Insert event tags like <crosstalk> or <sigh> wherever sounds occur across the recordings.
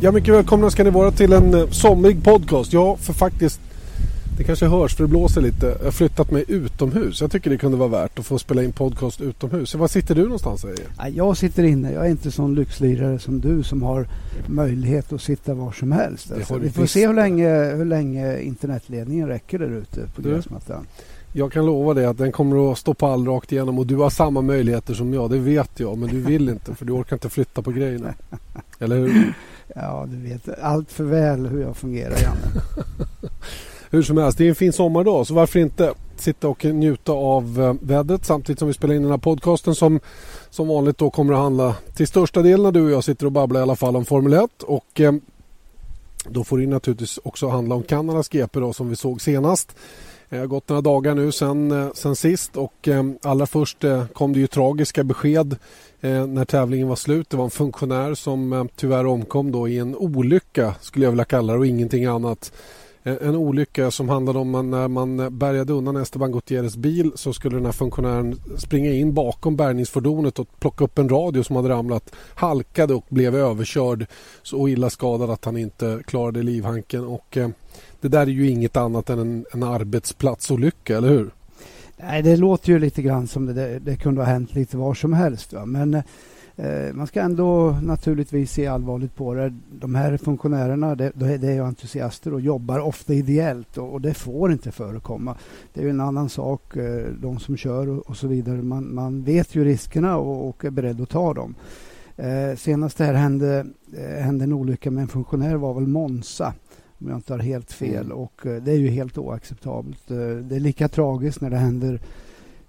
Ja, mycket välkomna ska ni vara till en eh, somrig podcast. Ja, för faktiskt, det kanske hörs för det blåser lite. Jag har flyttat mig utomhus. Jag tycker det kunde vara värt att få spela in podcast utomhus. Var sitter du någonstans? Jag sitter inne. Jag är inte sån lyxlirare som du som har möjlighet att sitta var som helst. Alltså, vi får se hur länge, hur länge internetledningen räcker där ute på gräsmattan. Jag kan lova dig att den kommer att stå på all rakt igenom och du har samma möjligheter som jag. Det vet jag. Men du vill inte för du orkar inte flytta på grejerna. Eller hur? Ja, du vet allt för väl hur jag fungerar, Janne. <laughs> hur som helst, det är en fin sommardag så varför inte sitta och njuta av eh, vädret samtidigt som vi spelar in den här podcasten som som vanligt då kommer att handla till största delen när du och jag sitter och babblar i alla fall om Formel 1 och eh, då får det naturligtvis också handla om Kanadas GP då, som vi såg senast. Det har gått några dagar nu sen, eh, sen sist och eh, allra först eh, kom det ju tragiska besked när tävlingen var slut. Det var en funktionär som tyvärr omkom då i en olycka skulle jag vilja kalla det och ingenting annat. Eh, en olycka som handlade om när man eh, bärgade undan Esteban Gutierrez bil så skulle den här funktionären springa in bakom bärgningsfordonet och plocka upp en radio som hade ramlat, halkade och blev överkörd så illa skadad att han inte klarade livhanken. Och, eh, det där är ju inget annat än en, en arbetsplatsolycka, eller hur? Nej, det låter ju lite grann som det, det kunde ha hänt lite var som helst. Va? Men eh, man ska ändå naturligtvis se allvarligt på det. De här funktionärerna det, det är ju entusiaster och jobbar ofta ideellt och, och, det får inte förekomma. Det är ju en annan sak, eh, de som kör och, och, så vidare. Man, man vet ju riskerna och, och är beredd att ta dem. Eh, senast det här hände, eh, hände en olycka med en funktionär var väl Monza om jag inte har helt fel. Mm. Och eh, det är ju helt oacceptabelt. Eh, det är lika tragiskt när det händer eh,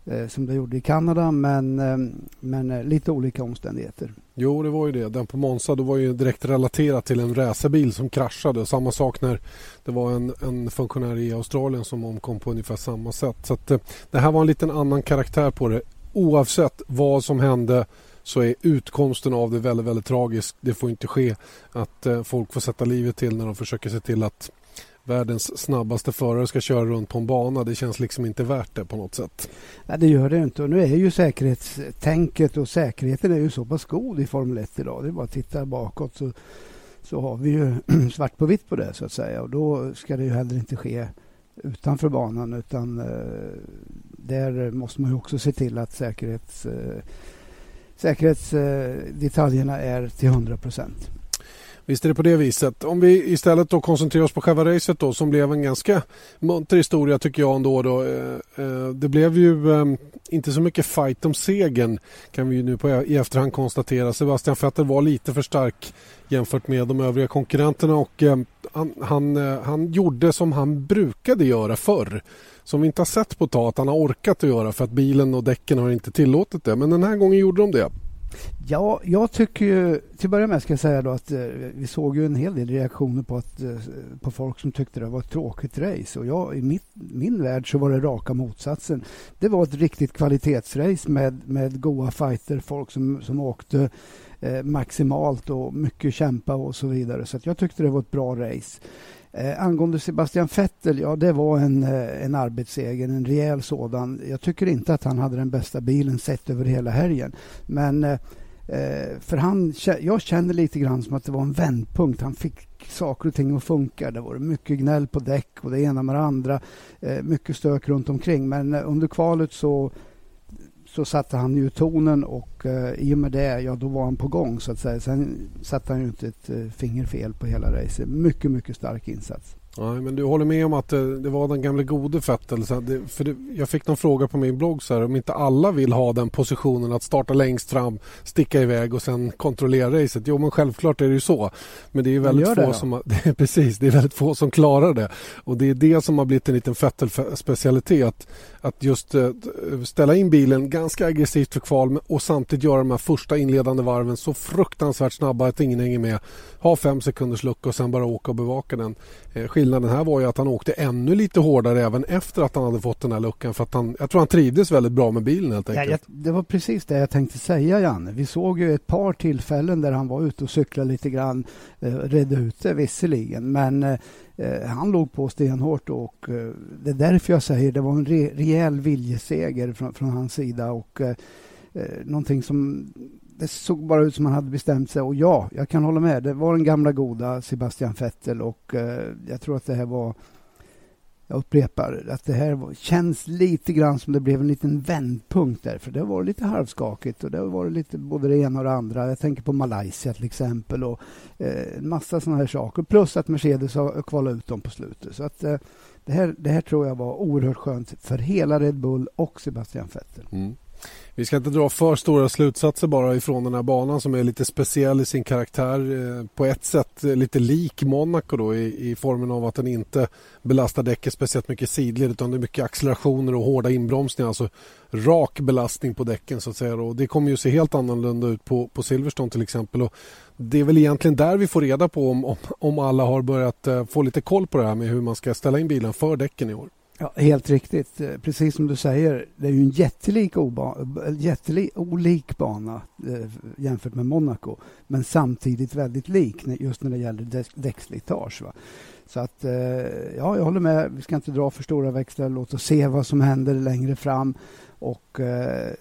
Eh, som det gjorde i Kanada men, eh, men eh, lite olika omständigheter. Jo, det var ju det. Den på Monza då var ju direkt relaterat till en racerbil som kraschade. Samma sak när det var en, en funktionär i Australien som omkom på ungefär samma sätt. Så att, det här var en liten annan karaktär på det. Oavsett vad som hände så är utkomsten av det väldigt, väldigt tragisk. Det får inte ske att eh, folk får sätta livet till när de försöker se till att världens snabbaste förare ska köra runt på en bana. Det känns liksom inte värt det på något sätt. Nej, det gör det inte. Och nu är ju säkerhetstänket och säkerheten är ju så pass god i Formel 1 idag. Det är bara att titta bakåt så, så har vi ju <clears throat> svart på vitt på det så att säga. Och då ska det ju heller inte ske utanför banan utan eh, där måste man ju också se till att säkerhets eh, säkerhetsdetaljerna är till 100 procent. Visst är det på det viset. Om vi istället då koncentrerar oss på själva racet då som blev en ganska munter historia tycker jag ändå. Då. Eh, eh, det blev ju eh, inte så mycket fight om segern kan vi ju nu på, e-, i efterhand konstatera. Sebastian Vettel var lite för stark jämfört med de övriga konkurrenterna och han, han, han gjorde som han brukade göra förr som vi inte har sett på ett tag att han har orkat att göra för att bilen och däcken har inte tillåtit det. Men den här gången gjorde de det. Ja, jag tycker ju... Till att börja med ska jag säga då att eh, vi såg ju en hel del reaktioner på, att, eh, på folk som tyckte det var ett tråkigt race. Och jag, I mitt, min värld så var det raka motsatsen. Det var ett riktigt kvalitetsrace med, med goa fighter, folk som, som åkte eh, maximalt och mycket kämpa och så vidare. Så jag tyckte det var ett bra race. Eh, angående Sebastian Vettel, ja det var en, eh, en arbetsseger, en rejäl sådan. Jag tycker inte att han hade den bästa bilen sett över hela helgen. Men eh, eh för han, jag känner lite grann som att det var en vändpunkt. Han fick saker och ting att funka. Det var mycket gnäll på däck och det ena med det andra. Eh, mycket stök runt omkring. Men eh, under kvalet så så satte han ju tonen och eh, i och med det, ja då var han på gång så att säga. Sen satte han ju inte ett eh, finger fel på hela racet. Mycket, mycket stark insats. Nej, men du håller med om att det, det var den gamla gode Vettel. För det, jag fick någon fråga på min blogg så här, om inte alla vill ha den positionen att starta längst fram, sticka iväg och sen kontrollera racet. Jo, men självklart är det ju så. Men det är väldigt få <laughs> det som det precis, det är väldigt få som klarar det. Och det är det som har blivit en liten Vettel-specialitet. Att just uh, ställa in bilen ganska aggressivt för kval och samtidigt göra de här första inledande varven så fruktansvärt snabba att ingen hänger med. Ha fem sekunders lucka och sen bara åka och bevaka den. Skillnaden här var ju att han åkte ännu lite hårdare även efter att han hade fått den här luckan. För att han, jag tror han trivdes väldigt bra med bilen helt enkelt. Ja, jag, det var precis det jag tänkte säga Janne. Vi såg ju ett par tillfällen där han var ute och cyklade lite grann. Eh, redde ut det visserligen men eh, eh, han låg på stenhårt och eh, det är därför jag säger det var en re, rejäl viljeseger från, från hans sida och eh, eh någonting som det såg bara ut som han hade bestämt sig. Och ja, jag kan hålla med. Det var den gamla goda Sebastian Vettel och eh, jag tror att det här var jag upprepar att det här känns lite grann som det blev en liten vändpunkt där. För det var lite halvskakigt och det har varit lite både det ena och det andra. Jag tänker på Malaysia till exempel och eh, en massa sådana här saker. Plus att Mercedes har kvalat ut dem på slutet. Så att eh, det, här, det här tror jag var oerhört skönt för hela Red Bull och Sebastian Vettel. Mm. Vi ska inte dra för stora slutsatser bara ifrån den här banan som är lite speciell i sin karaktär. Eh, på ett sätt lite lik Monaco då i, i formen av att den inte belastar däcket speciellt mycket sidled utan det är mycket accelerationer och hårda inbromsningar. Alltså rak belastning på däcken så att säga. Och det kommer ju se helt annorlunda ut på, på Silverstone till exempel. Och det är väl egentligen där vi får reda på om, om, om alla har börjat eh, få lite koll på det här med hur man ska ställa in bilen för däcken i år. Ja, helt riktigt. Eh, precis som du säger, det är ju en jättelik, eh, jättelik olik bana eh, jämfört med Monaco. Men samtidigt väldigt lik just när det gäller däckslitage. Så att, eh, ja, jag håller med. Vi ska inte dra för stora växlar. Låt oss se vad som händer längre fram. Och eh,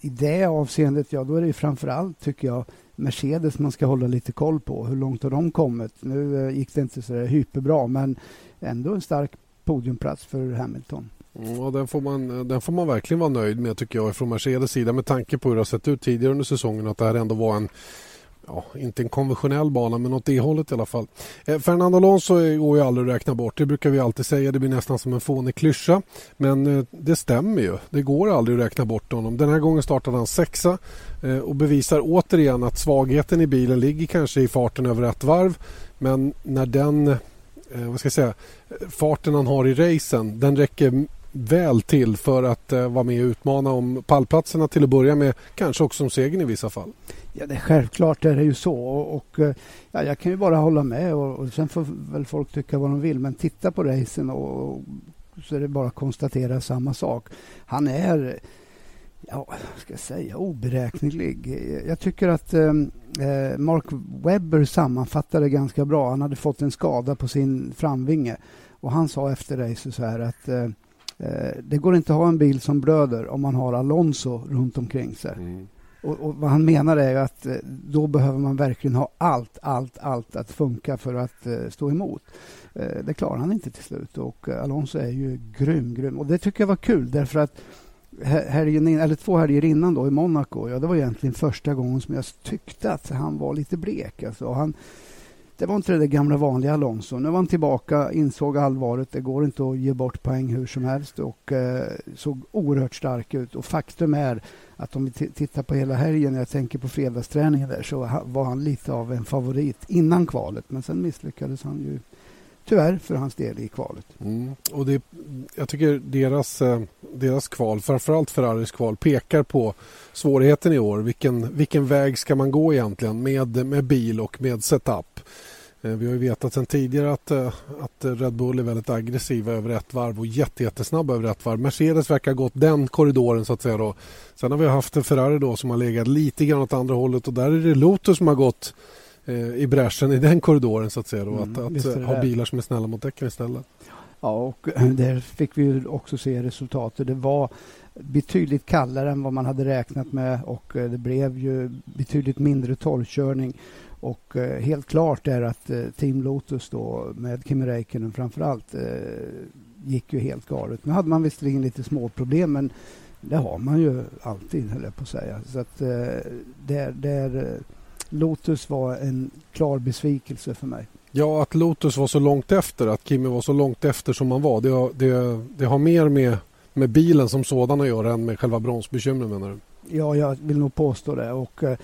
i det avseendet, ja, då är det framför allt, tycker jag, Mercedes man ska hålla lite koll på. Hur långt har de kommit? Nu eh, gick det inte så hyperbra, men ändå en stark podiumplats för Hamilton. Ja, den, får man, den får man verkligen vara nöjd med tycker jag från Mercedes sida med tanke på hur det har sett ut tidigare under säsongen att det här ändå var en ja, inte en konventionell bana men åt det hållet i alla fall. Eh, Fernando Alonso går ju aldrig att räkna bort. Det brukar vi alltid säga. Det blir nästan som en fånig klyscha. Men eh, det stämmer ju. Det går aldrig att räkna bort honom. Den här gången startade han sexa eh, och bevisar återigen att svagheten i bilen ligger kanske i farten över ett varv. Men när den eh, vad ska jag säga, farten han har i racen den räcker väl till för att eh, vara med och utmana om pallplatserna till att börja med. Kanske också om segern i vissa fall. Ja, det är självklart är det ju så. Och, och eh, ja, jag kan ju bara hålla med. Och, och, Sen får väl folk tycka vad de vill. Men titta på racen och, och så är det bara att konstatera samma sak. Han är ja, vad ska jag säga, oberäknelig. Jag tycker att eh, eh, Mark Webber sammanfattade ganska bra. Han hade fått en skada på sin framvinge och han sa efter racet så här att eh, eh, det går inte att ha en bil som blöder om man har Alonso runt omkring sig. Mm. Och, och, vad han menar är att eh, då behöver man verkligen ha allt, allt, allt att funka för att eh, stå emot. Det klarar han inte till slut och Alonso är ju grym, grym. Och det tycker jag var kul därför att helgen in, eller två helger innan då i Monaco, ja, det var egentligen första gången som jag tyckte att han var lite blek. Alltså. Han, det var inte det gamla vanliga Alonso. Nu var han tillbaka, insåg allvaret. Det går inte att ge bort poäng hur som helst och eh, såg oerhört stark ut. Och faktum är att om vi tittar på hela helgen, jag tänker på fredagsträningen där, så var han lite av en favorit innan kvalet. Men sen misslyckades han ju tyvärr för hans del i kvalet. Mm. Och det, jag tycker deras, eh, deras kval, framförallt Ferraris kval, pekar på svårigheten i år. Vilken, vilken väg ska man gå egentligen med, med bil och med setup? Eh, vi har ju vetat sedan tidigare att, eh, att Red Bull är väldigt aggressiva över ett varv och jättesnabba över ett varv. Mercedes verkar ha gått den korridoren så att säga. Då. Sen har vi haft en Ferrari då som har legat lite grann åt andra hållet och där är det Lotus som har gått i bräschen i den korridoren så att säga. Då, mm, att, att ha bilar som är snälla mot däcken istället. Ja, och där fick vi också se resultatet. Det var betydligt kallare än vad man hade räknat med och eh, det blev ju betydligt mindre torrkörning. Och eh, helt klart är att eh, Team Lotus då med Kimi Räikkönen framför allt eh, gick ju helt galet. Nu hade man visserligen lite små problem men det har man ju alltid, höll jag på att säga. Så att eh, där, där Lotus var en klar besvikelse för mig. Ja, att Lotus var så långt efter, att Kimi var så långt efter som man var. Det, det, det har mer med, med bilen som sådan att göra än med själva bromsbekymren menar du? Ja, jag vill nog påstå det. Och, eh,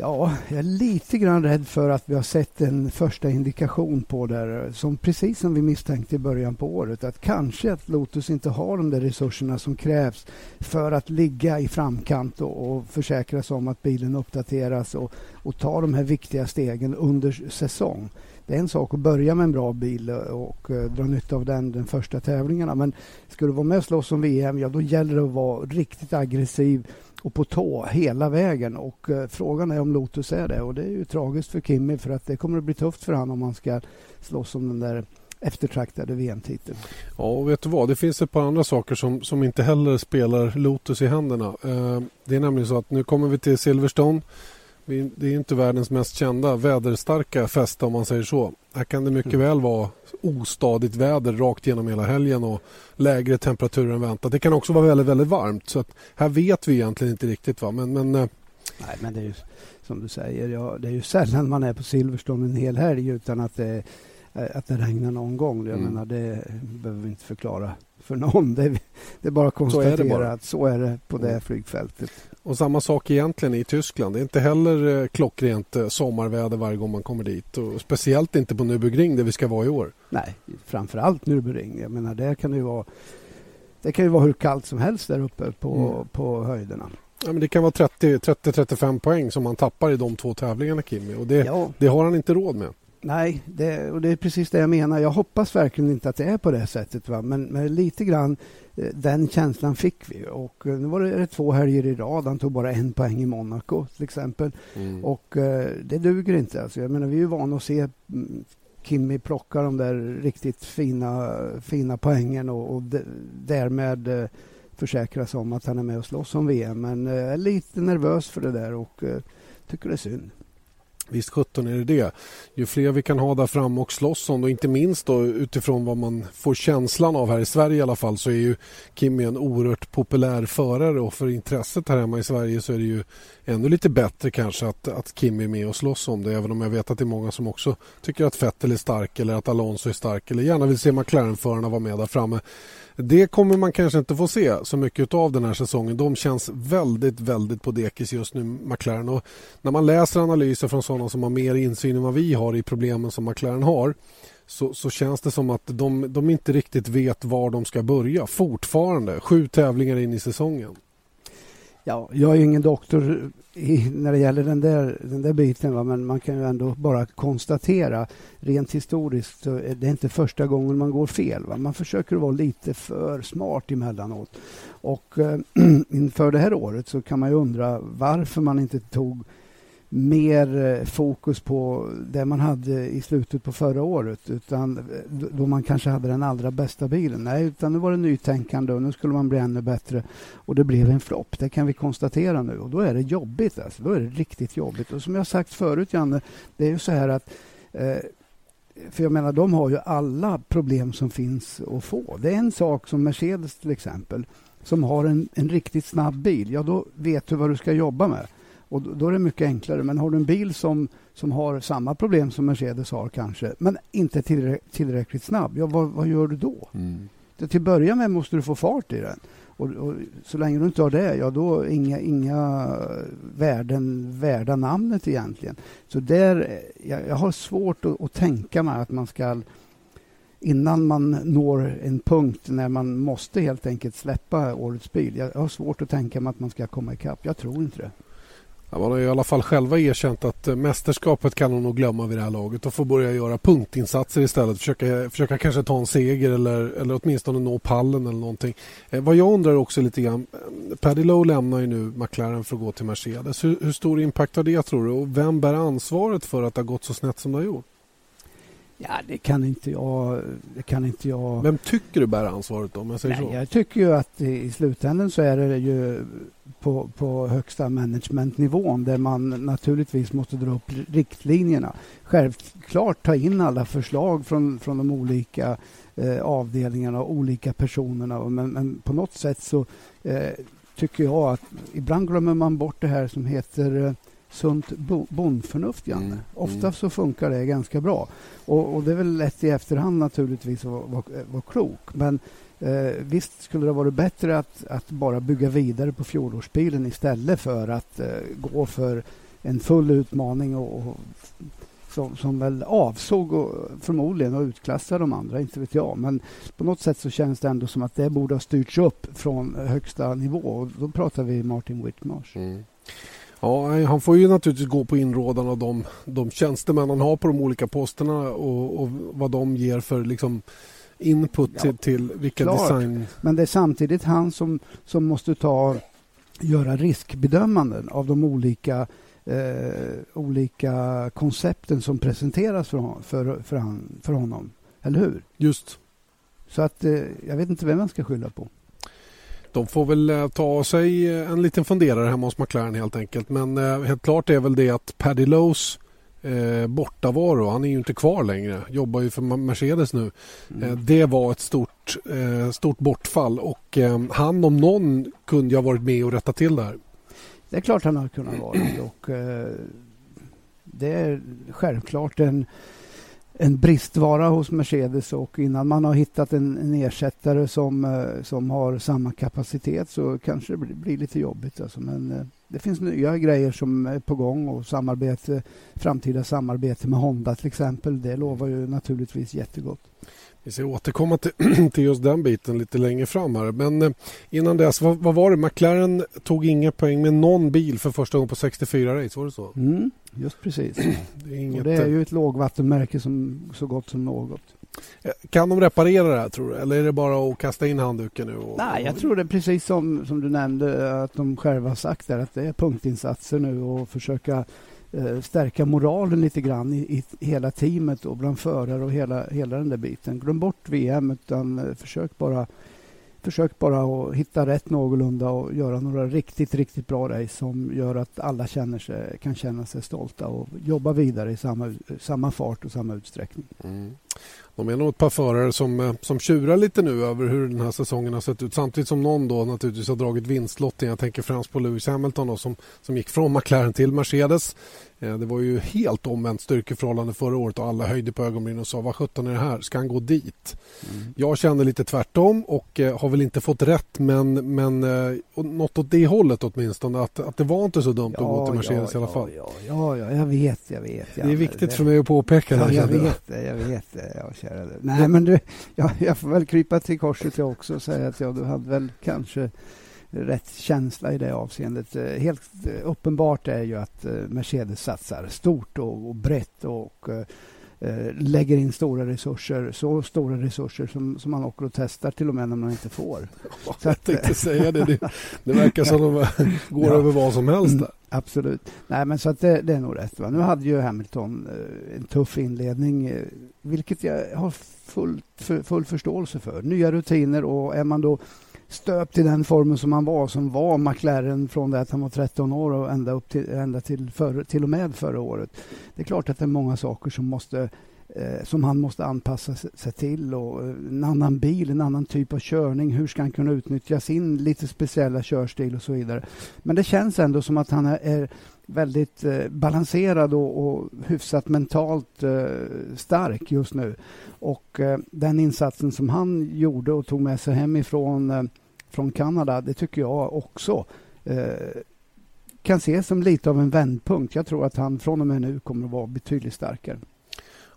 Ja, jag är lite grann rädd för att vi har sett en första indikation på det som precis som vi misstänkte i början på året att kanske att Lotus inte har de där resurserna som krävs för att ligga i framkant och, och försäkra sig om att bilen uppdateras och, och ta de här viktiga stegen under säsong. Det är en sak att börja med en bra bil och eh, dra nytta av den de första tävlingarna men ska du vara med och slåss om VM, ja då gäller det att vara riktigt aggressiv och på tå hela vägen. Och eh, Frågan är om Lotus är det. Och Det är ju tragiskt för Kimmy för att det kommer att bli tufft för honom om han ska slåss om den där eftertraktade VM-titeln. Ja, och vet du vad? Det finns ett par andra saker som, som inte heller spelar Lotus i händerna. Eh, det är nämligen så att nu kommer vi till Silverstone. Vi, det är inte världens mest kända väderstarka fäste om man säger så. Här kan det mycket mm. väl vara ostadigt väder rakt genom hela helgen och lägre temperaturer än väntat. Det kan också vara väldigt, väldigt varmt. Så att här vet vi egentligen inte riktigt. Va? Men, men, eh, Nej, men det är ju som du säger, ja, det är ju sällan man är på Silverstone en hel helg utan att det, att det regnar någon gång. Jag mm. menar, det behöver vi inte förklara för någon. Det är, det är bara att konstatera så bara. att så är det på det mm. flygfältet. Och samma sak egentligen i Tyskland. Det är inte heller eh, klockrent eh, sommarväder varje gång man kommer dit. Och speciellt inte på Nürburgring där vi ska vara i år. Nej, framförallt Nürburgring. Jag menar, där kan det ju vara det kan ju vara hur kallt som helst där uppe på, mm. på höjderna. Ja, men det kan vara 30-35 poäng som man tappar i de två tävlingarna, Kimmy. Och det, ja. det har han inte råd med. Nej, det, och det är precis det jag menar. Jag hoppas verkligen inte att det är på det sättet. Va? Men, men lite grann eh, den känslan fick vi. Och eh, nu var det två helger i rad. Han tog bara en poäng i Monaco till exempel. Mm. Och eh, det duger inte. Alltså, jag menar, vi är ju vana att se mm, Kimmy plocka de där riktigt fina, fina poängen och, och därmed försäkra sig om att han är med och slåss om VM. Men jag är lite nervös för det där och tycker det är synd. Visst 17 är det det. Ju fler vi kan ha där framme och slåss om och inte minst då utifrån vad man får känslan av här i Sverige i alla fall så är ju Kimi en oerhört populär förare och för intresset här hemma i Sverige så är det ju ännu lite bättre kanske att, att Kimi är med och slåss om det även om jag vet att det är många som också tycker att Vettel är stark eller att Alonso är stark eller gärna vill se McLaren-förarna vara med där framme. Det kommer man kanske inte få se så mycket av den här säsongen. De känns väldigt, väldigt på dekis just nu, McLaren. Och när man läser analyser från sådana som har mer insyn än vad vi har i problemen som McLaren har så, så känns det som att de, de inte riktigt vet var de ska börja fortfarande. Sju tävlingar in i säsongen. Ja, jag är ingen doktor i, när det gäller den där, den där biten, va? men man kan ju ändå bara konstatera rent historiskt så är det inte första gången man går fel. Va? Man försöker vara lite för smart emellanåt. Och äh, <clears throat> inför det här året så kan man ju undra varför man inte tog mer eh, fokus på det man hade i slutet på förra året utan eh, då man kanske hade den allra bästa bilen. Nej, utan nu var det nytänkande och nu skulle man bli ännu bättre och det blev en flopp. Det kan vi konstatera nu och då är det jobbigt. Alltså. Då är det riktigt jobbigt. Och som jag sagt förut, Janne, det är ju så här att eh, för jag menar, de har ju alla problem som finns att få. Det är en sak som Mercedes till exempel, som har en, en riktigt snabb bil. Ja, då vet du vad du ska jobba med. Och då, är det mycket enklare. Men har du en bil som, som har samma problem som Mercedes har kanske, men inte tillrä tillräckligt snabb, ja, vad, vad gör du då? Mm. Till att börja med måste du få fart i den. Och, och, så länge du inte har det, ja då inga, inga värden värda namnet egentligen. Så där, jag, jag har svårt att, att, tänka mig att man ska innan man når en punkt när man måste helt enkelt släppa årets bil. Jag har svårt att tänka mig att man ska komma ikapp. Jag tror inte det. Ja, man har i alla fall själva erkänt att eh, mästerskapet kan de nog glömma vid det här laget och få börja göra punktinsatser istället. Försöka, försöka kanske ta en seger eller, eller åtminstone nå pallen eller någonting. Eh, vad jag undrar också lite grann. Eh, Paddy Lowe lämnar ju nu McLaren för att gå till Mercedes. Hur, hur stor impact har det tror du? Och vem bär ansvaret för att det har gått så snett som det har gjort? Ja, det kan inte jag. Det kan inte jag. Vem tycker du bär ansvaret? Om jag, säger Nej, så? jag tycker ju att i slutändan så är det ju på, på högsta managementnivån där man naturligtvis måste dra upp riktlinjerna. Självklart ta in alla förslag från, från de olika eh, avdelningarna och olika personerna. Men, men på något sätt så eh, tycker jag att ibland glömmer man bort det här som heter eh, sunt bondförnuft, Janne. Mm. Ofta mm. så funkar det ganska bra. Och, och, det är väl lätt i efterhand naturligtvis att vara, vara, vara klok. Men eh, visst skulle det varit bättre att, att, bara bygga vidare på fjolårsbilen istället för att eh, gå för en full utmaning och, och som, som väl avsåg och, förmodligen att utklassa de andra, inte vet jag. Men på något sätt så känns det ändå som att det borde ha styrts upp från högsta nivå. Och då pratar vi Martin Whitmarsh. Mm. Ja, han får ju naturligtvis gå på inrådan av de, de tjänstemän han har på de olika posterna och, och vad de ger för liksom, input ja, till, till vilka klart. design... Men det är samtidigt han som, som måste ta, göra riskbedömanden av de olika, eh, olika koncepten som presenteras för, för, för, han, för honom Eller hur? Just. Så att eh, jag vet inte vem man ska skylla på. De får väl eh, ta sig en liten funderare hemma hos McLaren helt enkelt. Men eh, helt klart är väl det att Paddy Lowe's eh, bortavaro, han är ju inte kvar längre, jobbar ju för Mercedes nu. Mm. Eh, det var ett stort, eh, stort bortfall och eh, han om någon kunde ha varit med och rätta till det här. Det är klart han har kunnat vara och det är självklart en en bristvara hos Mercedes och innan man har hittat en, en ersättare som, eh, som har samma kapacitet så kanske det blir, blir lite jobbigt. Alltså. Men eh, det finns nya grejer som är på gång och samarbete, framtida samarbete med Honda till exempel. Det lovar ju naturligtvis jättegott. Vi ska återkomma till, <clears throat> till just den biten lite längre fram här. Men eh, innan dess, vad, vad, var det? McLaren tog inga poäng med någon bil för första gången på 64 race, var det så? Mm, just precis. <clears throat> det, är inget... det är ju ett lågvattenmärke som så gott som något. Eh, kan de reparera det här tror du? Eller är det bara att kasta in handduken nu? Och... Nej, jag tror det är precis som, som du nämnde att de själva sagt där, att det är punktinsatser nu och försöka Eh, Eh, stärka moralen lite grann i, i, hela teamet och bland förare och hela, hela den där biten. Glöm bort VM utan eh, försök bara Försök bara att hitta rätt någorlunda och göra några riktigt, riktigt bra race som gör att alla känner sig, kan känna sig stolta och jobba vidare i samma, samma fart och samma utsträckning. Mm. De är nog ett par förare som, eh, som tjurar lite nu över hur den här säsongen har sett ut. Samtidigt som någon då naturligtvis har dragit vinstlotten. Jag tänker främst på Lewis Hamilton då, som, som gick från McLaren till Mercedes. Eh, det var ju helt omvänt styrkeförhållande förra året och alla höjde på ögonbrynen och sa vad sjutton är det här, ska han gå dit? Mm. Jag kände lite tvärtom och eh, har väl inte fått rätt men, men eh, något åt det hållet åtminstone att, att det var inte så dumt ja, att gå till Mercedes ja, i alla fall. Ja, ja, ja, jag vet, jag vet. det är viktigt det, för mig att påpeka det. Ja, jag vet det, jag vet det. Ja, kära du. Nej, men du, ja, jag får väl krypa till korset jag också och säga att ja, du hade väl kanske rätt känsla i det avseendet. Eh, helt eh, uppenbart är ju att eh, Mercedes satsar stort och, brett och lägger in stora resurser, så stora resurser som, som man åker och testar till och med när man inte får. Ja, jag att, tänkte säga det. det. Det verkar <laughs> som de går ja, över vad som helst. Där. Mm, absolut. Nej, men så att det, det, är nog rätt. Va? Nu hade ju Hamilton en tuff inledning, vilket jag har full, full förståelse för. Nya rutiner och är man då stöpt i den formen som han var, som var McLaren från det att han var 13 år och ända, upp till, ända till, för, till och med förra året. Det är klart att det är många saker som måste eh, som han måste anpassa sig till. Och eh, en annan bil, en annan typ av körning. Hur ska han kunna utnyttja sin lite speciella körstil och så vidare. Men det känns ändå som att han är väldigt eh, balanserad och, och hyfsat mentalt eh, stark just nu. Och eh, den insatsen som han gjorde och tog med sig hemifrån eh, från Kanada, det tycker jag också eh, kan ses som lite av en vändpunkt. Jag tror att han från och med nu kommer att vara betydligt starkare.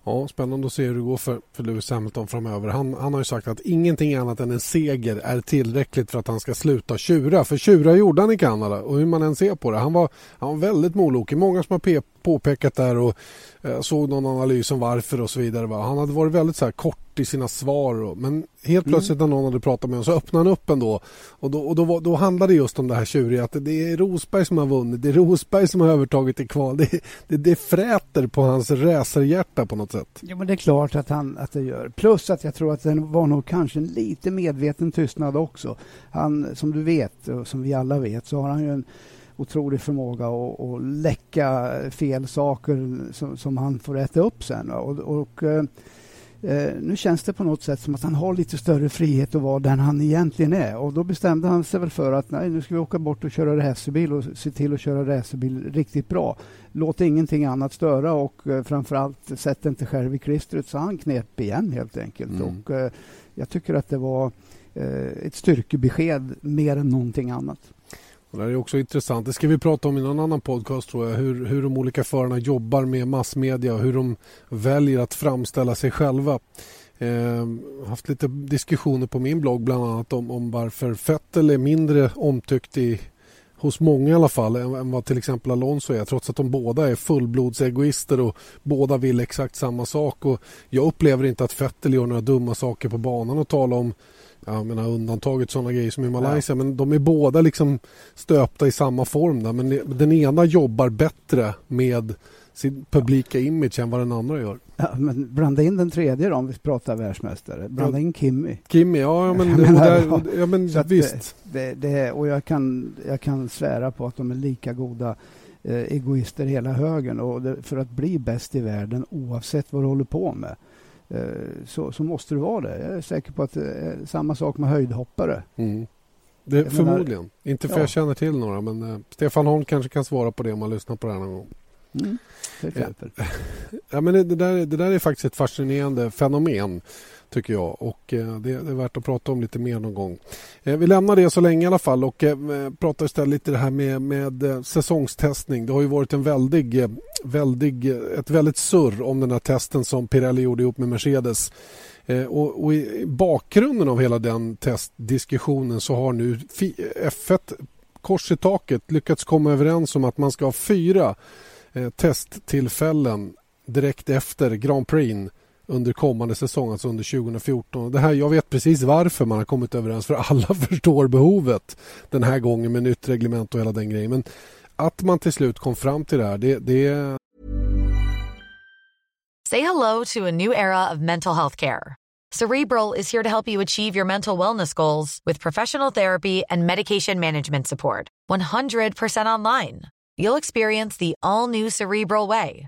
Ja, spännande att se hur det går för, för Lewis Hamilton framöver. Han, han har ju sagt att ingenting annat än en seger är tillräckligt för att han ska sluta tjura. För tjura gjorde han i Kanada och hur man än ser på det. Han var, han var väldigt molokig. Många som har påpekat där och eh, såg någon analys om varför och så vidare. Va? Han hade varit väldigt så här kort i sina svar. Och, men helt mm. plötsligt mm. när någon hade pratat med honom så öppnade han upp ändå. Och då, och då, då handlade det just om det här tjuriga att det är Rosberg som har vunnit. Det är Rosberg som har övertagit i kval. Det, det, det fräter på hans racerhjärta på något sätt. Ja men det är klart att, han, att det gör. Plus att jag tror att det var nog kanske en lite medveten tystnad också. Han, som du vet och som vi alla vet så har han ju en otrolig förmåga att, att läcka fel saker som, som, han får äta upp sen. Och, och eh, eh, nu känns det på något sätt som att han har lite större frihet att vara den han egentligen är. Och då bestämde han sig väl för att nej, nu ska vi åka bort och köra racerbil och se till att köra racerbil riktigt bra. Låt ingenting annat störa och eh, framförallt sätt inte själv i klistret. Så han knep igen helt enkelt. Mm. Och, eh, jag tycker att det var eh, ett styrkebesked mer än någonting annat. Och det är också intressant. Det ska vi prata om i någon annan podcast tror jag. Hur, hur de olika förarna jobbar med massmedia och hur de väljer att framställa sig själva. Eh, haft lite diskussioner på min blogg bland annat om, om varför Vettel är mindre omtyckt i, hos många i alla fall än, än vad till exempel Alonso är trots att de båda är fullblodsegoister och båda vill exakt samma sak. Och jag upplever inte att Vettel gör några dumma saker på banan och talar om jag menar undantaget sådana grejer som i Malaysia ja. men de är båda liksom stöpta i samma form där. men den ena jobbar bättre med sin publika image än vad den andra gör. Ja, men blanda in den tredje då om vi pratar världsmästare. Blanda in Kimmy. Kimmy, ja men, och där, och, ja, men <laughs> visst. Det, det, och jag kan, jag kan svära på att de är lika goda eh, egoister hela högen. Och det, för att bli bäst i världen oavsett vad du håller på med så, så måste du vara det. Jag är säker på att det är samma sak med höjdhoppare. Mm. Det, förmodligen. Inte för ja. jag känner till några men uh, Stefan Holm kanske kan svara på det om man lyssnar på det här någon gång. Mm, <laughs> ja, men det, det, där, det där är faktiskt ett fascinerande fenomen tycker jag och eh, det, är värt att prata om lite mer någon gång. Eh, vi lämnar det så länge i alla fall och eh, pratar istället lite det här med, med säsongstestning. Det har ju varit en väldig, väldig, ett väldigt surr om den här testen som Pirelli gjorde ihop med Mercedes och, och, I bakgrunden av hela den testdiskussionen så har nu F1 kors i taket lyckats komma överens om att man ska ha fyra testtillfällen direkt efter Grand Prix under kommande säsong, alltså under 2014. Det här, jag vet precis varför man har kommit överens för alla <laughs> förstår behovet den här gången med nytt reglement och hela den grejen. Men att man till slut kom fram till det här, det, det... Say hello to a new era of mental health care. Cerebral is here to help you achieve your mental wellness goals with professional therapy and medication management support. 100% online. You'll experience the all new Cerebral Way,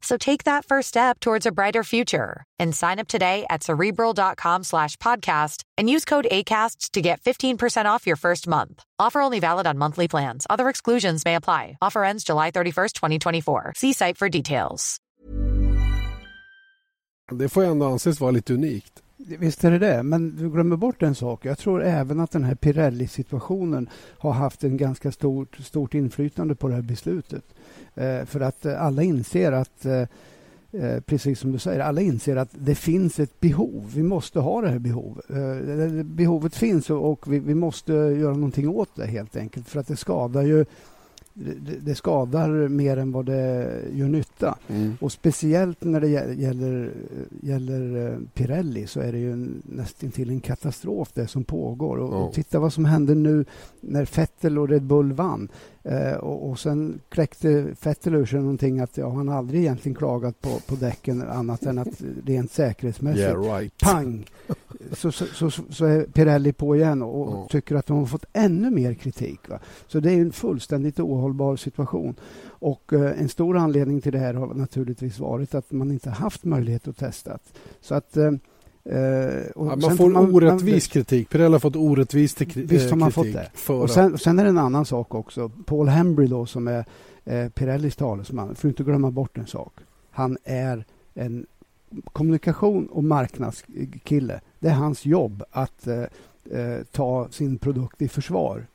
So take that first step towards a brighter future and sign up today at cerebral.com slash podcast and use code ACasts to get 15% off your first month. Offer only valid on monthly plans. Other exclusions may apply. Offer ends July 31st, 2024. See site for details. Det får ändå anses vara lite unikt. Visst är det det, men du glömmer bort en sak. Jag tror även att den här Pirelli-situationen har haft en ganska stort, stort inflytande på det här beslutet. Eh, för att eh, alla inser att eh, precis som du säger, alla inser att det finns ett behov. Vi måste ha det här behovet. Eh, behovet finns och, vi, måste göra någonting åt det helt enkelt. För att det skadar ju det, skadar mer än vad det gör nytta. Mm. Och speciellt när det gäller, gäller Pirelli så är det ju nästan till en katastrof det som pågår. Och, oh. och titta vad som hände nu när Vettel och Red Bull vann. Eh, och, och sen kläckte Vettel ur sig någonting att ja, han aldrig egentligen klagat på, på däcken annat än att rent säkerhetsmässigt, yeah, right. pang, så, så, så, så, är Pirelli på igen och, oh. tycker att de har fått ännu mer kritik. Va? Så det är en fullständigt ohållbar situation. Och eh, en stor anledning till det här har naturligtvis varit att man inte haft möjlighet att testa. Så att eh, ja, man får man, orättvis man, kritik. Pirelli har fått orättvis kritik. Visst har man fått det. Och sen, sen, är det en annan sak också. Paul Hembry då, som är eh, Pirellis talesman, får inte glömma bort en sak. Han är en kommunikation och marknadskille. Det är hans jobb att eh, eh, ta sin produkt i försvar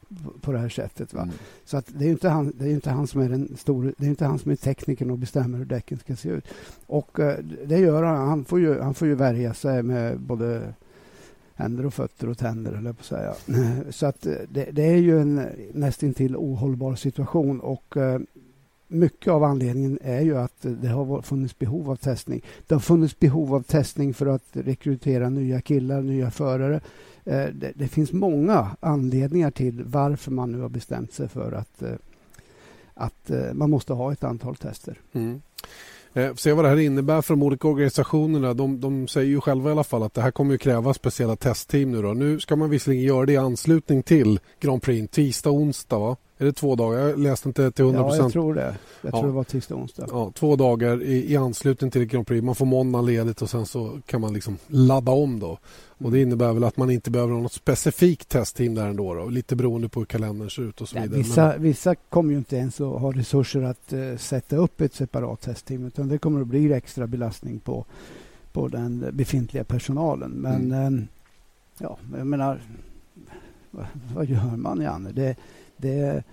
på det här sättet. Va? Mm. Så att det är inte han, det är inte han som är den store, det är inte han som är teknikern och bestämmer hur däcken ska se ut. Och eh, det gör han. Han får ju, han får ju värja sig med både händer och fötter och tänder, eller på att säga. <clears throat> Så att eh, det, det, är ju en nästintill ohållbar situation och eh, mycket av anledningen är ju att det har funnits behov av testning. Det har funnits behov av testning för att rekrytera nya killar, nya förare. Eh, det, det, finns många anledningar till varför man nu har bestämt sig för att, eh, att eh, man måste ha ett antal tester. Mm. får se vad det här innebär för de olika organisationerna. De, de, säger ju själva i alla fall att det här kommer att kräva speciella testteam nu. Då. Nu ska man visserligen göra det i anslutning till Grand Prix tisdag och onsdag. Va? Är det två dagar? Jag läste inte till 100 procent. Ja, jag tror det. Jag ja. tror det var tisdag och onsdag. Ja, två dagar i, i anslutning till Grand Prix. Man får måndag ledigt och sen så kan man liksom ladda om då. Och det innebär väl att man inte behöver ha något specifikt testteam där ändå. Då, lite beroende på hur kalendern ser ut och så vidare. vissa, Men... vissa kommer ju inte ens att ha resurser att uh, sätta upp ett separat testteam utan det kommer att bli extra belastning på, på den befintliga personalen. Men mm. uh, ja, jag menar, vad, vad gör man, Janne? Det, det är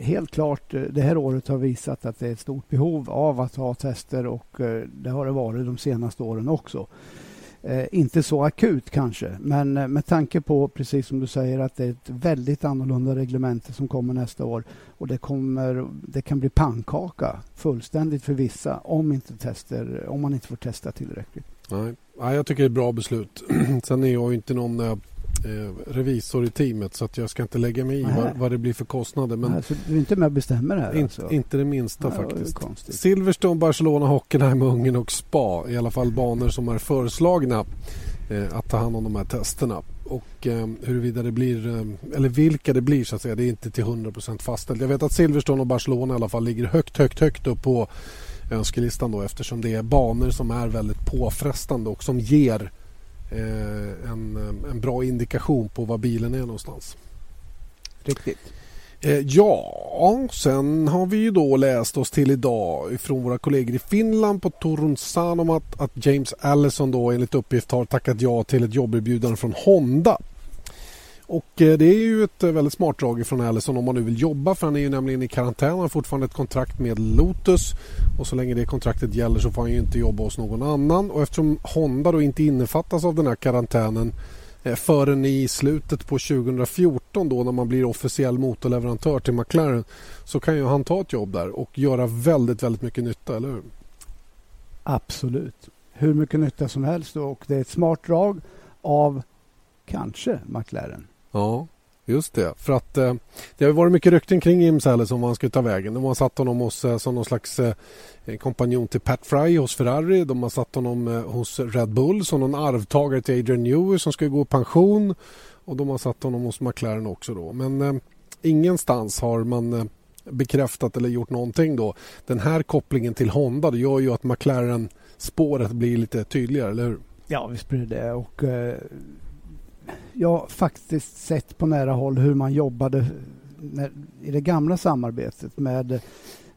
helt klart, eh, det här året har visat att det är ett stort behov av att ha tester och eh, det har det varit de senaste åren också. Eh, inte så akut kanske, men eh, med tanke på, precis som du säger, att det är ett väldigt annorlunda reglemente som kommer nästa år och det, kommer, det kan bli pannkaka fullständigt för vissa om, inte tester, om man inte får testa tillräckligt. Nej, Nej jag tycker det är ett bra beslut. <clears throat> Sen är jag inte någon eh, revisor i teamet så att jag ska inte lägga mig i vad, vad, det blir för kostnader. Men alltså, du är inte med och bestämmer här? In, alltså. Inte det minsta Nej, faktiskt. Silverstone, Barcelona, Hockenheim, Ungern och Spa. I alla fall banor som är föreslagna eh, att ta hand om de här testerna. Och eh, huruvida det blir, eh, eller vilka det blir så att säga, det är inte till 100% fastställt. Jag vet att Silverstone och Barcelona i alla fall ligger högt, högt, högt upp på önskelistan då eftersom det är banor som är väldigt påfrestande och som ger en, en bra indikation på var bilen är någonstans. Riktigt. Eh, ja, sen har vi ju då läst oss till idag från våra kollegor i Finland på Turun Sanomat att James Allison då enligt uppgift har tackat ja till ett jobberbjudande från Honda och eh, det är ju ett eh, väldigt smart drag från Allison om man nu vill jobba för han är ju nämligen i karantän. Han har fortfarande ett kontrakt med Lotus och så länge det kontraktet gäller så får han ju inte jobba hos någon annan och eftersom Honda då inte innefattas av den här karantänen eh, förrän i slutet på 2014 då när man blir officiell motorleverantör till McLaren så kan ju han ta ett jobb där och göra väldigt, väldigt mycket nytta, eller hur? Absolut. Hur mycket nytta som helst och det är ett smart drag av kanske McLaren. Ja, just det. För att eh, det har varit mycket rykten kring Jim Sallis om vad han skulle ta vägen. De har satt honom hos, eh, som någon slags eh, eh, kompanjon till Pat Fry hos Ferrari. De har satt honom eh, hos Red Bull som någon arvtagare till Adrian Newey som ska gå i pension. Och de har satt honom hos McLaren också då. Men eh, ingenstans har man eh, bekräftat eller gjort någonting då. Den här kopplingen till Honda det gör ju att McLaren spåret blir lite tydligare, eller hur? Ja, visst blir det. Och eh, jag har faktiskt sett på nära håll hur man jobbade när, i det gamla samarbetet med,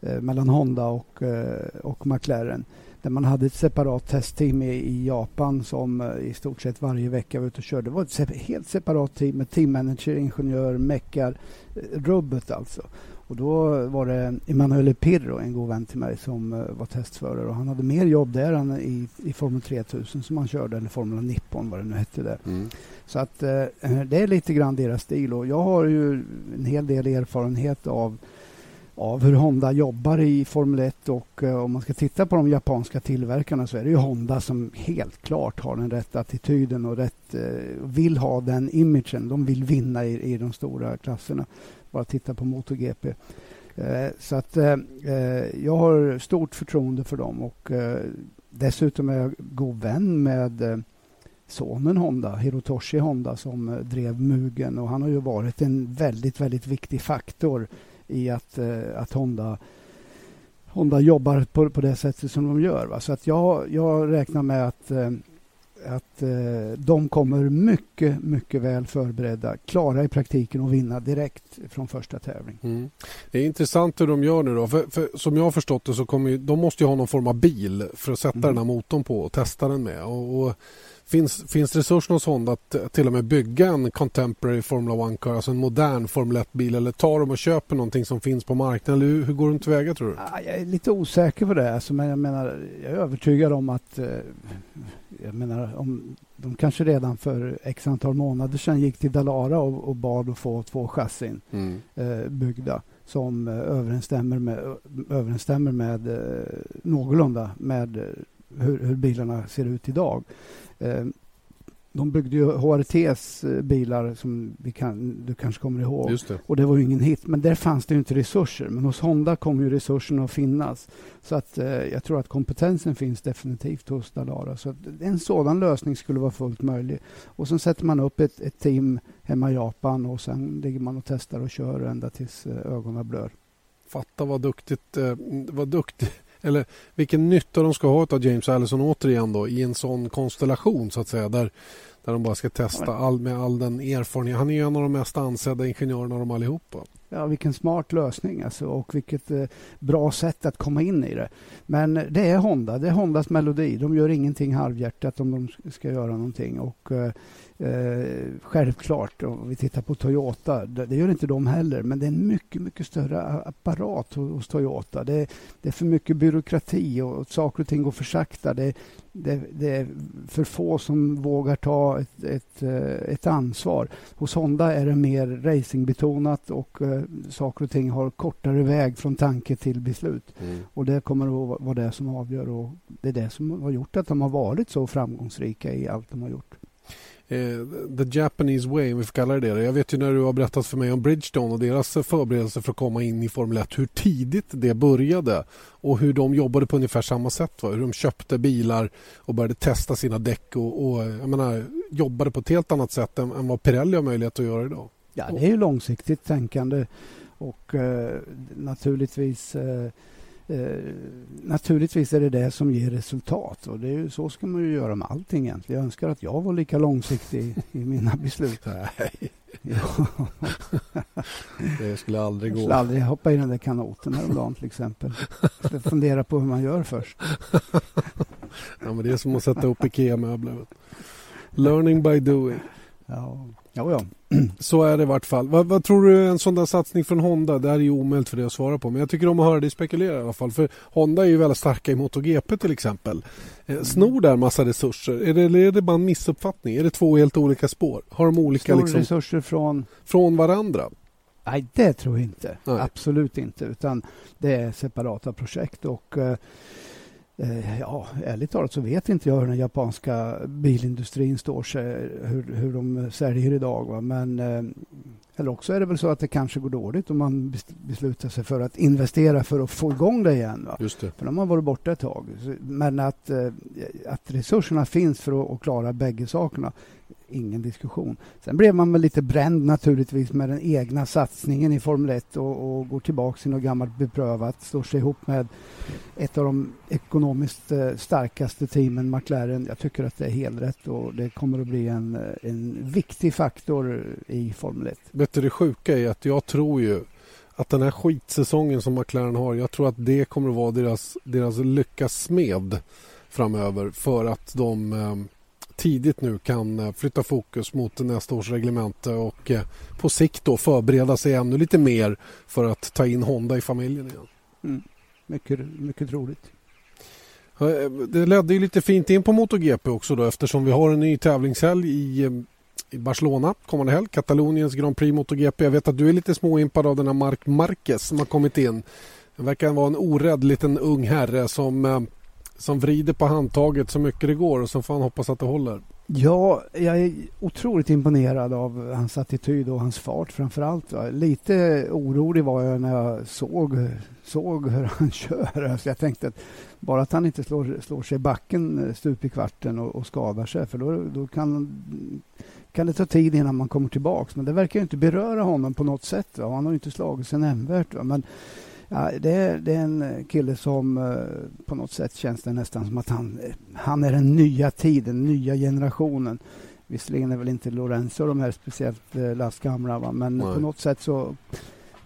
eh, mellan Honda och, eh, och McLaren. Där man hade ett separat testteam i, i Japan som eh, i stort sett varje vecka var ute och körde. Det var ett helt separat team med teammanager, ingenjör, meckar, eh, rubbet alltså. Och då var det Emanuele Pirro, en god vän till mig, som uh, var testförare. Och han hade mer jobb där än i, i Formel 3000 som han körde, eller Formel Nippon vad det nu hette där. Mm. Så att uh, det är lite grann deras stil. Och jag har ju en hel del erfarenhet av, av hur Honda jobbar i Formel 1 och uh, om man ska titta på de japanska tillverkarna så är det ju Honda som helt klart har den rätta attityden och rätt, vill ha den imagen. De vill vinna i, i de stora klasserna bara titta på MotoGP. Eh, så att eh, eh jag har stort förtroende för dem och eh, dessutom är jag god vän med eh, sonen Honda, Hirotoshi Honda som drev Mugen och han har ju varit en väldigt, väldigt viktig faktor i att, att Honda Honda jobbar på, på det sättet som de gör. Va? Så att jag, jag räknar med att att eh, de kommer mycket, mycket väl förberedda, klara i praktiken och vinna direkt från första tävling. Mm. Det är intressant hur de gör nu då. För, för som jag har förstått det så kommer ju, de måste ju ha någon form av bil för att sätta mm. den här motorn på och testa den med. Och, och Finns, finns resurserna hos Honda att till och med bygga en contemporary Formula One-car, alltså en modern Formel 1-bil eller tar de och köper någonting som finns på marknaden? Eller hur, går de tillväga tror du? Jag är lite osäker på det. Alltså, men jag, menar, jag är övertygad om att eh, jag menar, om de kanske redan för x antal månader sedan gick till Dalara och, och bad att få två chassin mm. eh, byggda som eh, överensstämmer med, överensstämmer med eh, någorlunda med eh, hur, hur, bilarna ser ut idag. Eh, de byggde ju HRTs eh, bilar som kan, du kanske kommer ihåg. Det. Och det var ju ingen hit. Men där fanns det inte resurser. Men hos Honda kommer ju resurserna att finnas. Så att eh, jag tror att kompetensen finns definitivt hos Dalara. Så en sådan lösning skulle vara fullt möjlig. Och sen sätter man upp ett, ett team hemma i Japan och sen ligger man och testar och kör ända tills eh, ögonen blör. Fatta vad duktigt, eh, vad duktigt eller vilken nytta de ska ha av James Allison återigen då i en sån konstellation så att säga där, där de bara ska testa all, med all den erfarenhet. Han är en av de mest ansedda ingenjörerna av dem allihopa. Ja, vilken smart lösning alltså, och vilket eh, bra sätt att komma in i det. Men det är Honda, det är Hondas melodi. De gör ingenting halvhjärtat om de ska göra någonting. Och, eh, Eh, självklart, om vi tittar på Toyota, det, det, gör inte de heller, men det är en mycket, mycket större apparat hos, Toyota. Det, det, är för mycket byråkrati och, och saker och ting går för sakta. Det, det, det, är för få som vågar ta ett, ett, eh, ett, ansvar. Hos Honda är det mer racingbetonat och uh, saker och ting har kortare väg från tanke till beslut. Mm. Och Det kommer att vara det som avgör och det är det som har gjort att de har varit så framgångsrika i allt de har gjort eh, Eh, the Japanese way, om vi får kalla det det. Jag vet ju när du har berättat för mig om Bridgestone och deras förberedelser för att komma in i Formel 1, hur tidigt det började och hur de jobbade på ungefär samma sätt. Va? Hur de köpte bilar och började testa sina däck och, och jag menar, jobbade på ett helt annat sätt än, än vad Pirelli har möjlighet att göra idag. Ja, det är ju långsiktigt tänkande och eh, naturligtvis eh, Eh, naturligtvis är det det som ger resultat och det är ju, så ska man ju göra med allting egentligen. Jag önskar att jag var lika långsiktig i mina beslut. <laughs> Nej. <laughs> det skulle aldrig gå. Jag skulle aldrig hoppa i den där kanoten häromdagen till exempel. Jag ska fundera på hur man gör först. <laughs> ja, men det är som att sätta upp IKEA-möbler. Learning by doing. Ja, ja. ja. <clears throat> Så är det i vart fall. Vad, vad, tror du en sån där satsning från Honda? Det här är ju omöjligt för dig att svara på. Men jag tycker om att höra dig spekulera i alla fall. För Honda är ju väldigt starka i MotoGP till exempel. Eh, snor där massa resurser? Är det, eller är det bara en missuppfattning? Är det två helt olika spår? Har de olika Snor liksom, resurser från? Från varandra? Nej, det tror jag inte. Nej. Absolut inte. Utan det är separata projekt. och... Eh, Eh, ja, ärligt talat så vet inte jag hur den japanska bilindustrin står sig, hur, hur de säljer idag. Va? Men, eh, eller också är det väl så att det kanske går dåligt om man beslutar sig för att investera för att få igång det igen. Va? Just det. För de har varit borta ett tag. Men att, eh, att resurserna finns för att klara bägge sakerna ingen diskussion. Sen blev man väl lite bränd naturligtvis med den egna satsningen i Formel 1 och, och går tillbaka till något gammalt beprövat, slår sig ihop med ett av de ekonomiskt eh, starkaste teamen, McLaren. Jag tycker att det är helt rätt och det kommer att bli en, eh, en viktig faktor i Formel 1. Vet du det sjuka är att jag tror ju att den här skitsäsongen som McLaren har, jag tror att det kommer att vara deras, deras lyckas smed framöver för att de eh, tidigt nu kan eh, flytta fokus mot nästa års reglemente och eh, på sikt då förbereda sig ännu lite mer för att ta in Honda i familjen igen. Mm. Mycket, mycket troligt. Eh, det ledde ju lite fint in på MotoGP också då eftersom vi har en ny tävlingshelg i, i Barcelona kommande helg. Kataloniens Grand Prix MotoGP. Jag vet att du är lite småimpad av den här Marc Marquez som har kommit in. Det verkar vara en orädd liten ung herre som som vrider på handtaget så mycket det går och så får han hoppas att det håller. Ja, jag är otroligt imponerad av hans attityd och hans fart framför allt. Lite orolig var jag när jag såg, såg hur <laughs> han kör. Alltså jag tänkte att bara att han inte slår, slår sig i backen eh, stup i kvarten och, och skadar sig för då, då kan, kan det ta tid innan man kommer tillbaks. Men det verkar inte beröra honom på något sätt. Va? Han har inte slagit sig nämnvärt. Va? Men Ja, det, är, det är en kille som eh, på något sätt känns det nästan som att han, han är den nya tiden, nya generationen. Visserligen är väl inte Lorenzo de här speciellt eh, lastgamla, va? men Nej. på något sätt så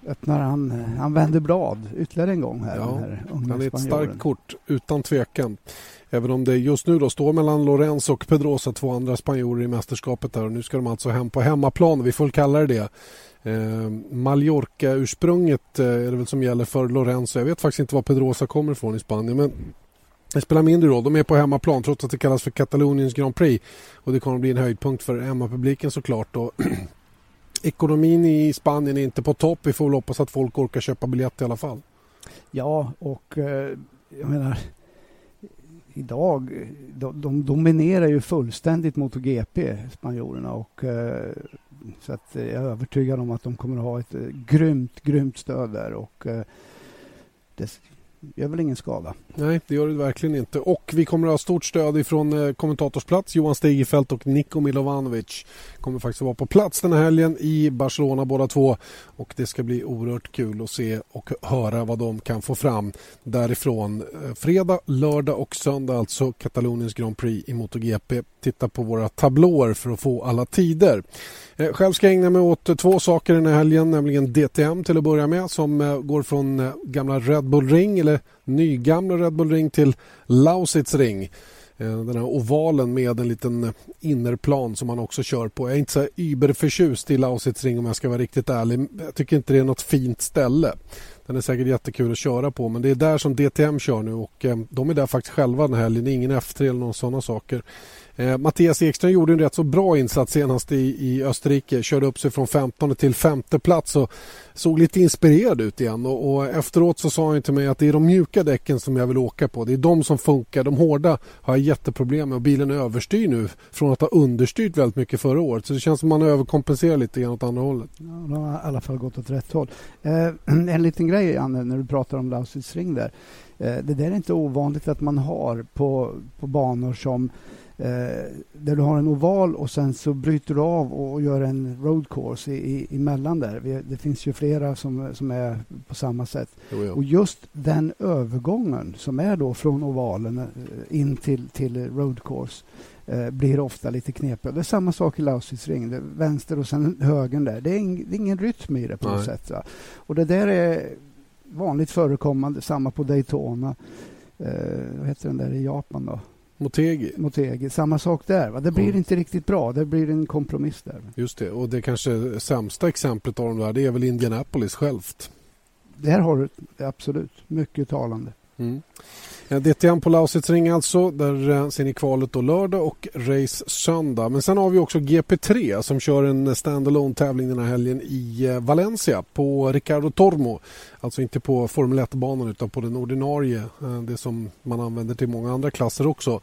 öppnar han, han vänder blad ytterligare en gång här. Ja, här han är ett starkt kort utan tvekan. Även om det just nu då står mellan Lorenzo och Pedrosa, två andra spanjorer i mästerskapet. Där. Och nu ska de alltså hem på hemmaplan, vi får kalla det det. Eh, Mallorca-ursprunget eh, är det väl som gäller för Lorenzo. Jag vet faktiskt inte var Pedrosa kommer ifrån i Spanien. Men det spelar mindre roll. De är på hemmaplan trots att det kallas för Kataloniens Grand Prix. Och det kommer att bli en höjdpunkt för hemmapubliken såklart. Och <clears throat> ekonomin i Spanien är inte på topp. Vi får väl hoppas att folk orkar köpa biljett i alla fall. Ja, och eh, jag menar idag, de, de dominerar ju fullständigt MotoGP, spanjorerna. Och eh, så att eh, jag är övertygad om att de kommer att ha ett eh, grymt, grymt stöd där. Och, eh, det gör väl ingen skada. Nej, det gör det verkligen inte. Och vi kommer att ha stort stöd ifrån kommentatorsplats. Johan Stigefelt och Niko Milovanovic kommer faktiskt att vara på plats den här helgen i Barcelona båda två. Och det ska bli oerhört kul att se och höra vad de kan få fram därifrån. Fredag, lördag och söndag alltså Kataloniens Grand Prix i MotoGP. Titta på våra tablåer för att få alla tider. Eh, själv ska jag ägna mig åt eh, två saker den här helgen, nämligen DTM till att börja med som eh, går från gamla Red Bull Ring eller nygamla Red Bull Ring till Lausitz Ring. Den här ovalen med en liten innerplan som man också kör på. Jag är inte så überförtjust i Lausitz Ring om jag ska vara riktigt ärlig. Jag tycker inte det är något fint ställe. Den är säkert jättekul att köra på men det är där som DTM kör nu och de är där faktiskt själva den här helgen. Det är ingen F3 eller någon sådana saker. Eh, Mattias Ekström gjorde en rätt så bra insats senast i, i Österrike. Körde upp sig från 15 till femte plats och såg lite inspirerad ut igen. Och, och, efteråt så sa han till mig att det är de mjuka däcken som jag vill åka på. Det är de som funkar. De hårda har jag jätteproblem med och bilen överstyr nu från att ha understyrt väldigt mycket förra året. Så det känns som att man överkompenserar lite grann åt andra hållet. Ja, de har i alla fall gått åt rätt håll. Eh, <clears throat> en liten grej, Anne, när du pratar om Lausitz ring där. Eh, det där är inte ovanligt att man har på, på banor som där du har en oval och sen så bryter du av och gör en road course i, i, emellan där. Det finns ju flera som, som är på samma sätt. Jo, Och just den övergången som är då från ovalen eh, in till, till road course eh, blir ofta lite knepig. Det är samma sak i Lausitzring. ring. vänster och sen höger där. Det är, ing, det är ingen rytm i det på något sätt. Va? Och det där är vanligt förekommande. Samma på Daytona. Eh, vad heter den där i Japan då? Motegi. Motegi. Samma sak där. Va? Det blir mm. inte riktigt bra. Det blir en kompromiss där. Just det. Och det kanske sämsta exemplet av de där det är väl Indianapolis självt. Där har du absolut mycket talande. Mm. DTM på Lausitzring alltså. Där eh, ser ni kvalet då lördag och race söndag. Men sen har vi också GP3 som kör en standalone tävling den här helgen i eh, Valencia på Ricardo Tormo. Alltså inte på Formel 1-banan utan på den ordinarie. Eh, det som man använder till många andra klasser också.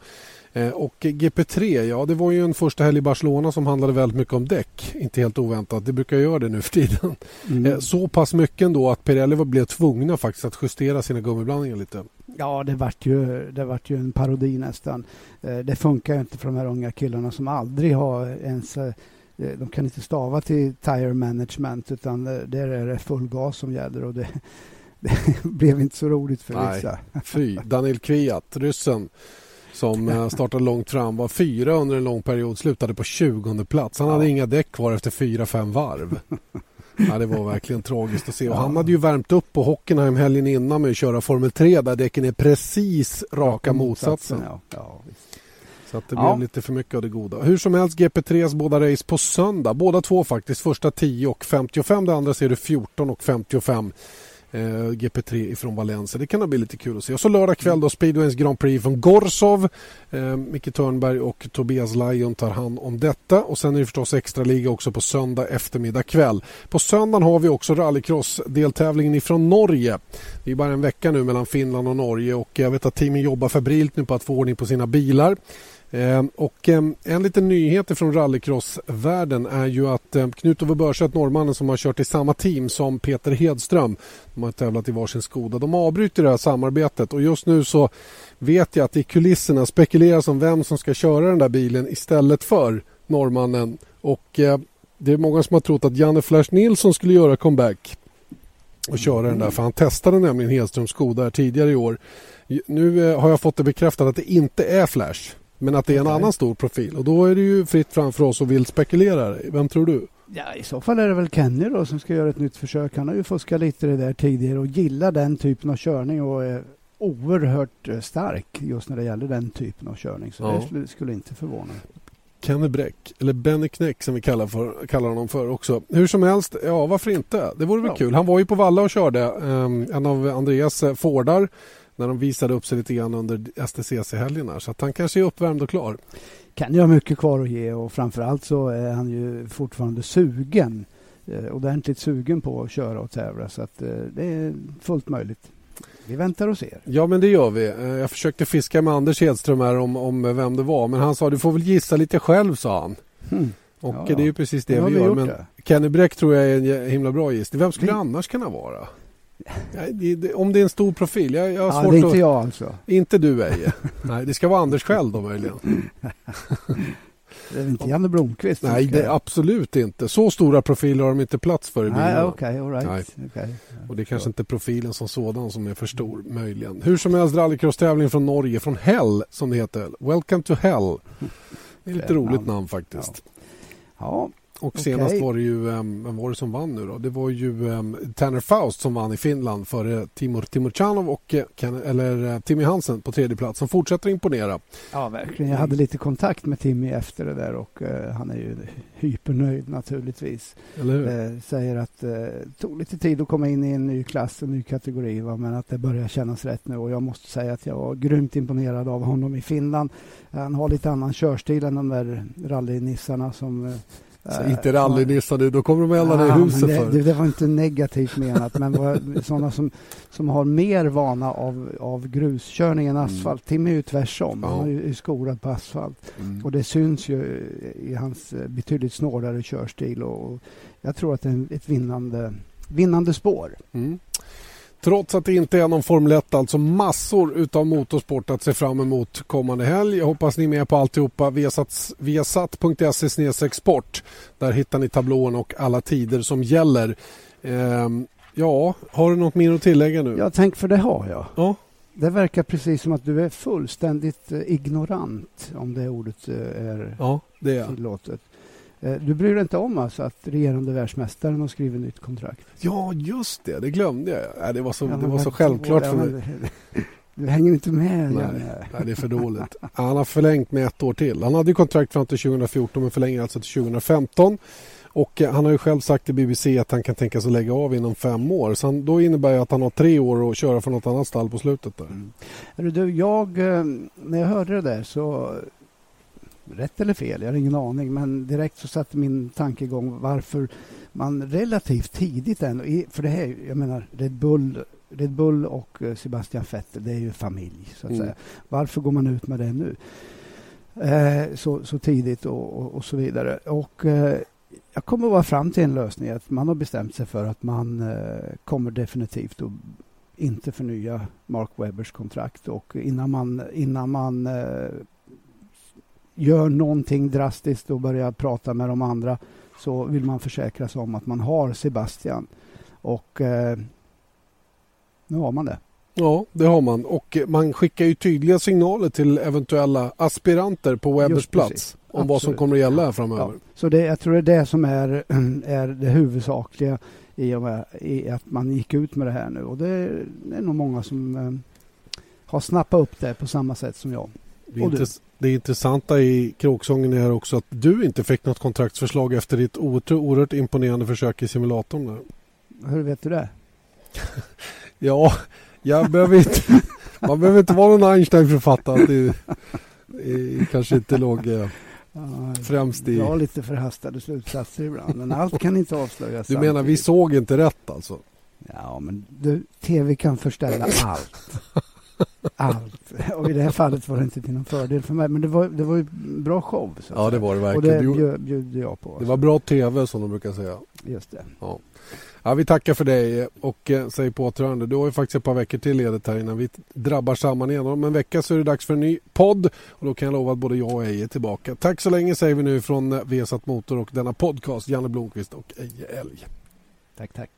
Och GP3, ja det var ju en första helg i Barcelona som handlade väldigt mycket om däck. Inte helt oväntat, det brukar göra det nu <laughs> för tiden. Mm. Så pass mycket ändå att Pirelli blev tvungna faktiskt att justera sina gummiblandningar lite. Ja, det vart ju, det vart ju en parodi nästan. Eh, det funkar inte för de här unga killarna som aldrig har ens... Eh, de kan inte stava till tire management utan eh, där är det full gas som gäller och det, <laughs> det blev inte så roligt för Nej, vissa. Fy. Daniel Kviat, ryssen som startade långt fram, var fyra under en lång period, slutade på 20 plats. Han hade inga däck kvar efter fyra, fem varv. <laughs> Ja, det var verkligen tragiskt att se. Och han hade ju värmt upp på Hockenheim helgen innan med att köra Formel 3 där däcken är precis raka motsatsen. Ja, ja, så att det blev lite för mycket av det goda. Hur som helst, GP3s båda race på söndag. Båda två faktiskt. Första 10 och 55. Det andra ser du 14 och 55 eh, GP3 ifrån Valencia. Det kan nog bli lite kul att se. Och så lördag kväll då Speedways Grand Prix från Gorsov. Eh, Micke Törnberg och Tobias Lajon tar hand om detta. Och sen är det förstås extraliga också på söndag eftermiddag kväll. På söndagen har vi också rallycross-deltävlingen ifrån Norge. Det är bara en vecka nu mellan Finland och Norge och jag vet att teamen jobbar febrilt nu på att få ordning på sina bilar. Ehm, och ehm, en liten nyhet från rallycrossvärlden är ju att ehm, Knut Ove Börstedt, norrmannen som har kört i samma team som Peter Hedström, de har tävlat i varsin Skoda, de avbryter det här samarbetet. Och just nu så vet jag att i kulisserna spekuleras om vem som ska köra den där bilen istället för norrmannen. Och det är många som har trott att Janne Flash Nilsson skulle göra comeback och köra den där för han testade nämligen Hedströms Skoda tidigare i år. Nu eh, har jag fått det bekräftat att det inte är Flash men att det är en okay. annan stor profil och då är det ju fritt framför oss och vill spekulera. Vem tror du? Ja, I så fall är det väl Kenny då som ska göra ett nytt försök. Han har ju fuskat lite det där tidigare och gillar den typen av körning och är oerhört eh, stark just när det gäller den typen av körning. Så ja. det skulle, inte förvåna. Kenny Bräck, eller Benny Knäck som vi kallar, för, kallar honom för också. Hur som helst, ja varför inte? Det vore väl ja. kul. Han var ju på Valla och körde um, en av Andreas eh, Fordar när de visade upp sig lite grann under STCC-helgen. Så att han kanske är uppvärmd och klar. Kan ju ha mycket kvar att ge och framförallt så är han ju fortfarande sugen. Eh, ordentligt sugen på att köra och tävla så att eh, det är fullt möjligt. Vi väntar och ser. Ja, men det gör vi. Eh, jag försökte fiska med Anders Hedström här om, om vem det var, men han sa du får väl gissa lite själv, sa han. Hmm. Och ja, det är ju precis det vi gör. Men det. Kenny Bräck tror jag är en himla bra gissning. Vem skulle det annars kunna vara? Om det är en stor profil. Jag, jag har ja, det är inte att... jag alltså. Inte du Eje. Nej, det ska vara Anders själv då möjligen. Det är inte Janne Blomqvist? Nej, det absolut inte. Så stora profiler har de inte plats för i bilen. Nej, okay, all right. Okay. Och det är kanske inte profilen som sådan som är för stor, möjligen. Hur som helst, rallycross-tävling från Norge, från Hell som det heter. Welcome to Hell. Det är lite roligt namn, namn faktiskt. Ja. ja. Och senast var det ju, um, vem var det som vann nu då? Det var ju um, Tanner Faust som vann i Finland före Timur Timurchanov och eh, eller, eh, Timmy Hansen på tredje plats som fortsätter imponera. Ja, verkligen. Jag hade lite kontakt med Timmy efter det där och eh, han är ju hypernöjd naturligtvis. Eller hur? Eh, säger att det eh, tog lite tid att komma in i en ny klass, en ny kategori, va? men att det börjar kännas rätt nu. Och jag måste säga att jag var grymt imponerad av honom i Finland. Han har lite annan körstil än de där rallynissarna som Så inte rallynissar du, då kommer de elda Ja, huset det, för. det, det var inte negativt menat, men sådana som, som har mer vana av, av gruskörning än asfalt. Tim är ju tvärsom. Mm. Han är ju skolad på asfalt. Mm. Och det syns ju i hans eh, betydligt snårare körstil. Och jag tror att det är ett vinnande, vinnande spår. Mm. Trots att det inte är någon Formel 1, alltså massor utav motorsport att se fram emot kommande helg. Jag hoppas ni är med på alltihopa. Viasats- Viasat.se sport. Där hittar ni tablån och alla tider som gäller. Ehm, ja, har du något mer att tillägga nu? Jag tänk för det har jag. Ja. Det verkar precis som att du är fullständigt eh, ignorant, om det ordet eh, är Ja, det är tillåtet. Eh, Du bryr dig inte om alltså att regerande världsmästaren har skrivit nytt kontrakt? Ja, just det. Det glömde jag. Det var så, Ja, det var så självklart för mig. Du hänger inte med. Nej. Nej, det är för dåligt. Han har förlängt med ett år till. Han hade ju kontrakt fram till 2014 men förlänger alltså till 2015. Och eh, han har ju själv sagt till BBC att han kan tänka sig att lägga av inom fem år. Så han, då innebär det att han har tre år att köra för något annat stall på slutet. Där. Mm. Du, jag, eh, när jag hörde det där så, rätt eller fel, jag har ingen aning, men direkt så satte min tanke igång varför man relativt tidigt ändå, för det här, jag menar Red Bull, Red Bull och eh, Sebastian Vettel, det är ju familj så att Mm. säga. Varför går man ut med det nu? Eh, så, så tidigt och, och, och så vidare. Och eh, jag kommer att vara fram till en lösning att man har bestämt sig för att man eh, kommer definitivt att inte förnya Mark Webbers kontrakt och innan man, innan man eh, gör någonting drastiskt och börjar prata med de andra så vill man försäkra sig om att man har Sebastian. Och eh, nu har man det. Ja, det har man. Och eh, man skickar ju tydliga signaler till eventuella aspiranter på Webbers plats. Om vad som Absolut. kommer att gälla här framöver. Ja, så det, jag tror det är det som är, <clears throat> är det huvudsakliga i, och med, i att man gick ut med det här nu. Och det, är- det är nog många som eh, har snappat upp det på samma sätt som jag. Det, Och du? intress- det intressanta i kråksången är också att du inte fick något kontraktsförslag efter ditt oerhört, imponerande försök i simulatorn. Där. Hur vet du det? <laughs> Ja, jag behöver inte, <laughs> man behöver inte vara någon Einstein för att fatta att det, det kanske inte låg eh, främst i... Jag har lite förhastade slutsatser ibland, men allt kan inte avslöjas. Du menar vi samtidigt. såg inte rätt alltså? Ja, men du, tv kan förställa allt. <laughs> Allt. Och i det här fallet var det inte till någon fördel för mig. Men det var, det var ju bra show. Så Ja det var det Och verkligen. det Du- bjöd, bjöd jag på. Det var bra TV som de brukar säga. Just det. Ja, vi tackar för dig och eh, säger på återhörande. Du har ju faktiskt ett par veckor till ledigt här innan vi drabbar samman igen. Om en vecka så är det dags för en ny podd och då kan jag lova att både jag och Eje är tillbaka. Tack så länge säger vi nu från eh, Vesat Motor och denna podcast. Janne Blomqvist och Eje Älg. Tack, tack.